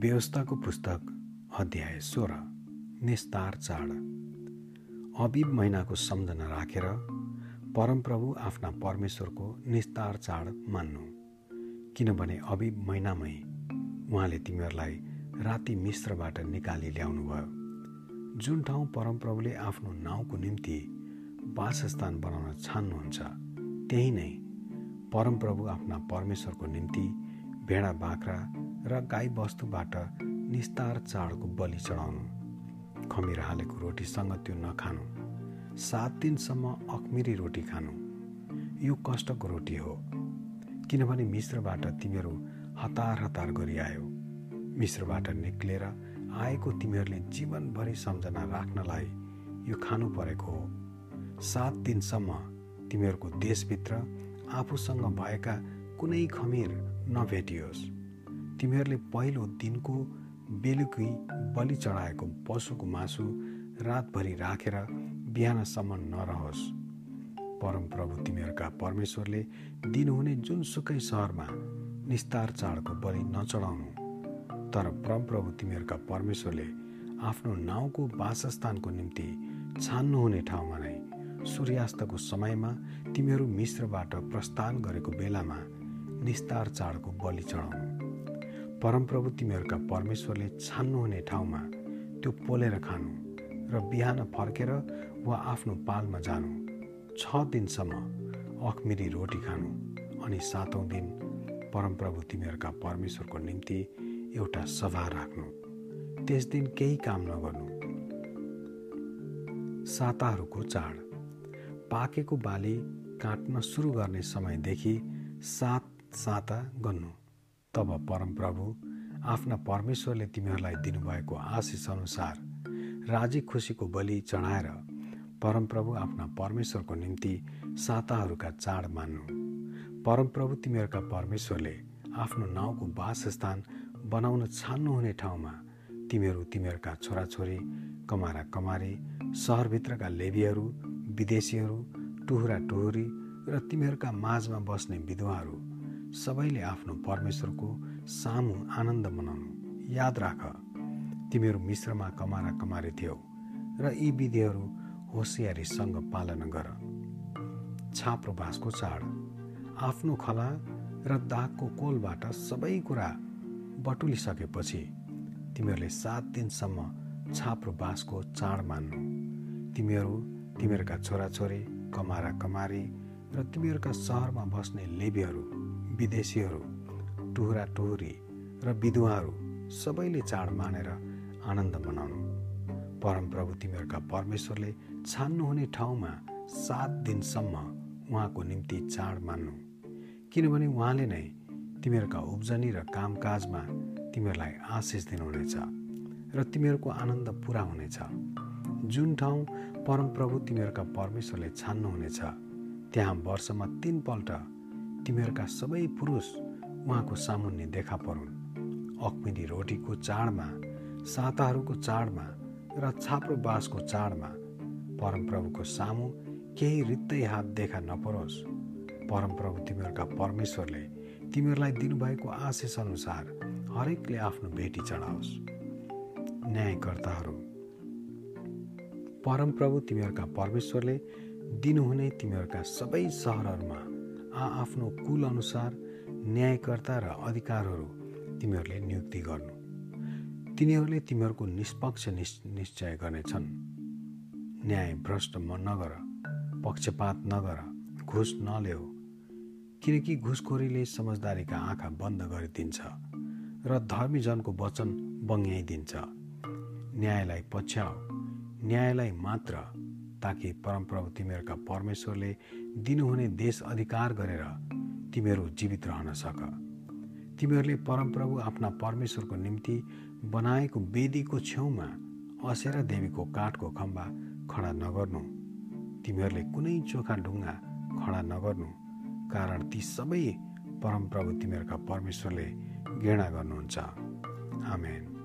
व्यवस्थाको पुस्तक अध्याय सोह्र निस्तार चाड। अबिब महिनाको सम्झना राखेर परमप्रभु आफ्ना परमेश्वरको निस्तार चाड मान्नु। किनभने अबिब महिनामै उहाँले तिमीहरूलाई राति मिश्रबाट निकाली ल्याउनु भयो जुन ठाउँ परमप्रभुले आफ्नो नाउँको निम्ति वासस्थान बनाउन छान्नुहुन्छ त्यही नै परमप्रभु आफ्ना परमेश्वरको निम्ति भेडा बाख्रा र गाईबस्तुबाट निस्तार चाडको बलि चढाउनु। खमिर हालेको रोटीसँग त्यो नखानु। सात दिनसम्म अखमिरी रोटी खानु। यो कष्टको रोटी हो। किनभने मिश्रबाट तिमीहरू हतार हतार गरिआयो। मिश्रबाट निक्लेर आएको तिमीहरूले जीवनभरि सम्झना राख्नलाई यो खानु परेको हो। सात दिनसम्म तिमीहरूको देशभित्र आफूसँग भएका कुनै खमिर नभेटियोस्। तिमीहरूले पहिलो दिनको बेलुकी बलि चढाएको पशुको मासु रातभरि राखेर बिहानसम्म नरहोस्। परमप्रभु तिमीहरूका परमेश्वरले दिनुहुने जुनसुकै सहरमा निस्तार चाडको बलि नचढाउनु। तर परमप्रभु तिमीहरूका परमेश्वरले आफ्नो नाउँको वासस्थानको निम्ति छान्नुहुने ठाउँमा नै सूर्यास्तको समयमा तिमीहरू मिश्रबाट प्रस्थान गरेको बेलामा निस्तार चाडको बलि चढाउनु। परमप्रभु तिमीहरूका परमेश्वरले छान्नुहुने ठाउँमा त्यो पोलेर खानु र बिहान फर्केर वा आफ्नो पालमा जानु छ दिनसम्म अखमिरी रोटी खानु अनि सातौँ दिन परमप्रभु तिमीहरूका परमेश्वरको निम्ति एउटा सभा राख्नु त्यस दिन केही काम नगर्नु। साताहरूको चाड। पाकेको बाली काट्न सुरु गर्ने समयदेखि सात साता गर्नु तब परमप्रभु आफ्ना परमेश्वरले तिमीहरूलाई दिनुभएको आशिष अनुसार राजी खुसीको बलि चढाएर परमप्रभु आफ्ना परमेश्वरको निम्ति साताहरूका चाड मान्नु। परमप्रभु तिमीहरूका परमेश्वरले आफ्नो नाउँको वासस्थान बनाउन छान्नुहुने ठाउँमा तिमीहरू तिमीहरूका छोराछोरी कमारा कमारी सहरभित्रका लेबीहरू विदेशीहरू टुहुरा टुहुरी र तिमीहरूका माझमा बस्ने विधवाहरू सबैले आफ्नो परमेश्वरको सामु आनन्द मनाउनु याद राख। तिमीहरू मिश्रमा कमारा कमारे थियौ र यी विधिहरू होसियारीसँग पालना गर। छाप्रो बाँसको चाड आफ्नो खला र दागको कोलबाट सबै कुरा बटुलिसकेपछि तिमीहरूले सात दिनसम्म छाप्रो बाँसको चाड मान्नु। तिमीहरू तिमीहरूका छोराछोरी कमारा कमारी र तिमीहरूका सहरमा बस्ने लेबीहरू विदेशीहरू टुहुरा टुहुरी र विधुवाहरू सबैले चाड मानेर आनन्द मनाउनु। परमप्रभु तिमीहरूका परमेश्वरले छान्नुहुने ठाउँमा सात दिनसम्म उहाँको निम्ति चाड मान्नु। किनभने उहाँले नै तिमीहरूका उब्जनी र कामकाजमा तिमीहरूलाई आशिष दिनुहुनेछ र तिमीहरूको आनन्द पुरा हुनेछ। जुन ठाउँ परमप्रभु तिमीहरूका परमेश्वरले छान्नुहुनेछ त्यहाँ वर्षमा तिनपल्ट तिमीहरूका सबै पुरुष उहाँको सामुन्ने देखा परुन्। अक्मिनी रोटीको चाडमा साताहरूको चाडमा र छाप्रो बाँसको चाडमा परमप्रभुको सामु केही रित्तै हात देखा नपरोस्। परमप्रभु तिमीहरूका परमेश्वरले तिमीहरूलाई दिनुभएको आशिष अनुसार हरेकले आफ्नो भेटी चढाओस्। न्यायकर्ताहरू परमप्रभु तिमीहरूका परमेश्वरले दिनुहुने तिमीहरूका सबै सहरहरूमा आआफ्नो कुल अनुसार न्यायकर्ता र अधिकारहरू तिमीहरूले नियुक्ति गर्नु। तिनीहरूले तिमीहरूको निष्पक्ष निश्चय गर्नेछन्। न्याय भ्रष्ट म नगर पक्षपात नगर घुस नल्याऊ किनकि घुसखोरीले समझदारीका आँखा बन्द गरिदिन्छ र धर्मीजनको वचन बङ्ग्याइदिन्छ न्यायलाई पछ्याऊ न्यायलाई मात्र ताकि परमप्रभु तिमीहरूका परमेश्वरले दिनुहुने देश अधिकार गरेर तिमीहरू जीवित रहन सक। तिमीहरूले परमप्रभु आफ्ना परमेश्वरको निम्ति बनाएको वेदीको छेउमा असेरा देवीको काठको खम्बा खडा नगर्नु। तिमीहरूले कुनै चोखा ढुङ्गा खडा नगर्नु कारण ती सबै परमप्रभु तिमीहरूका परमेश्वरले घृणा गर्नुहुन्छ। आमेन।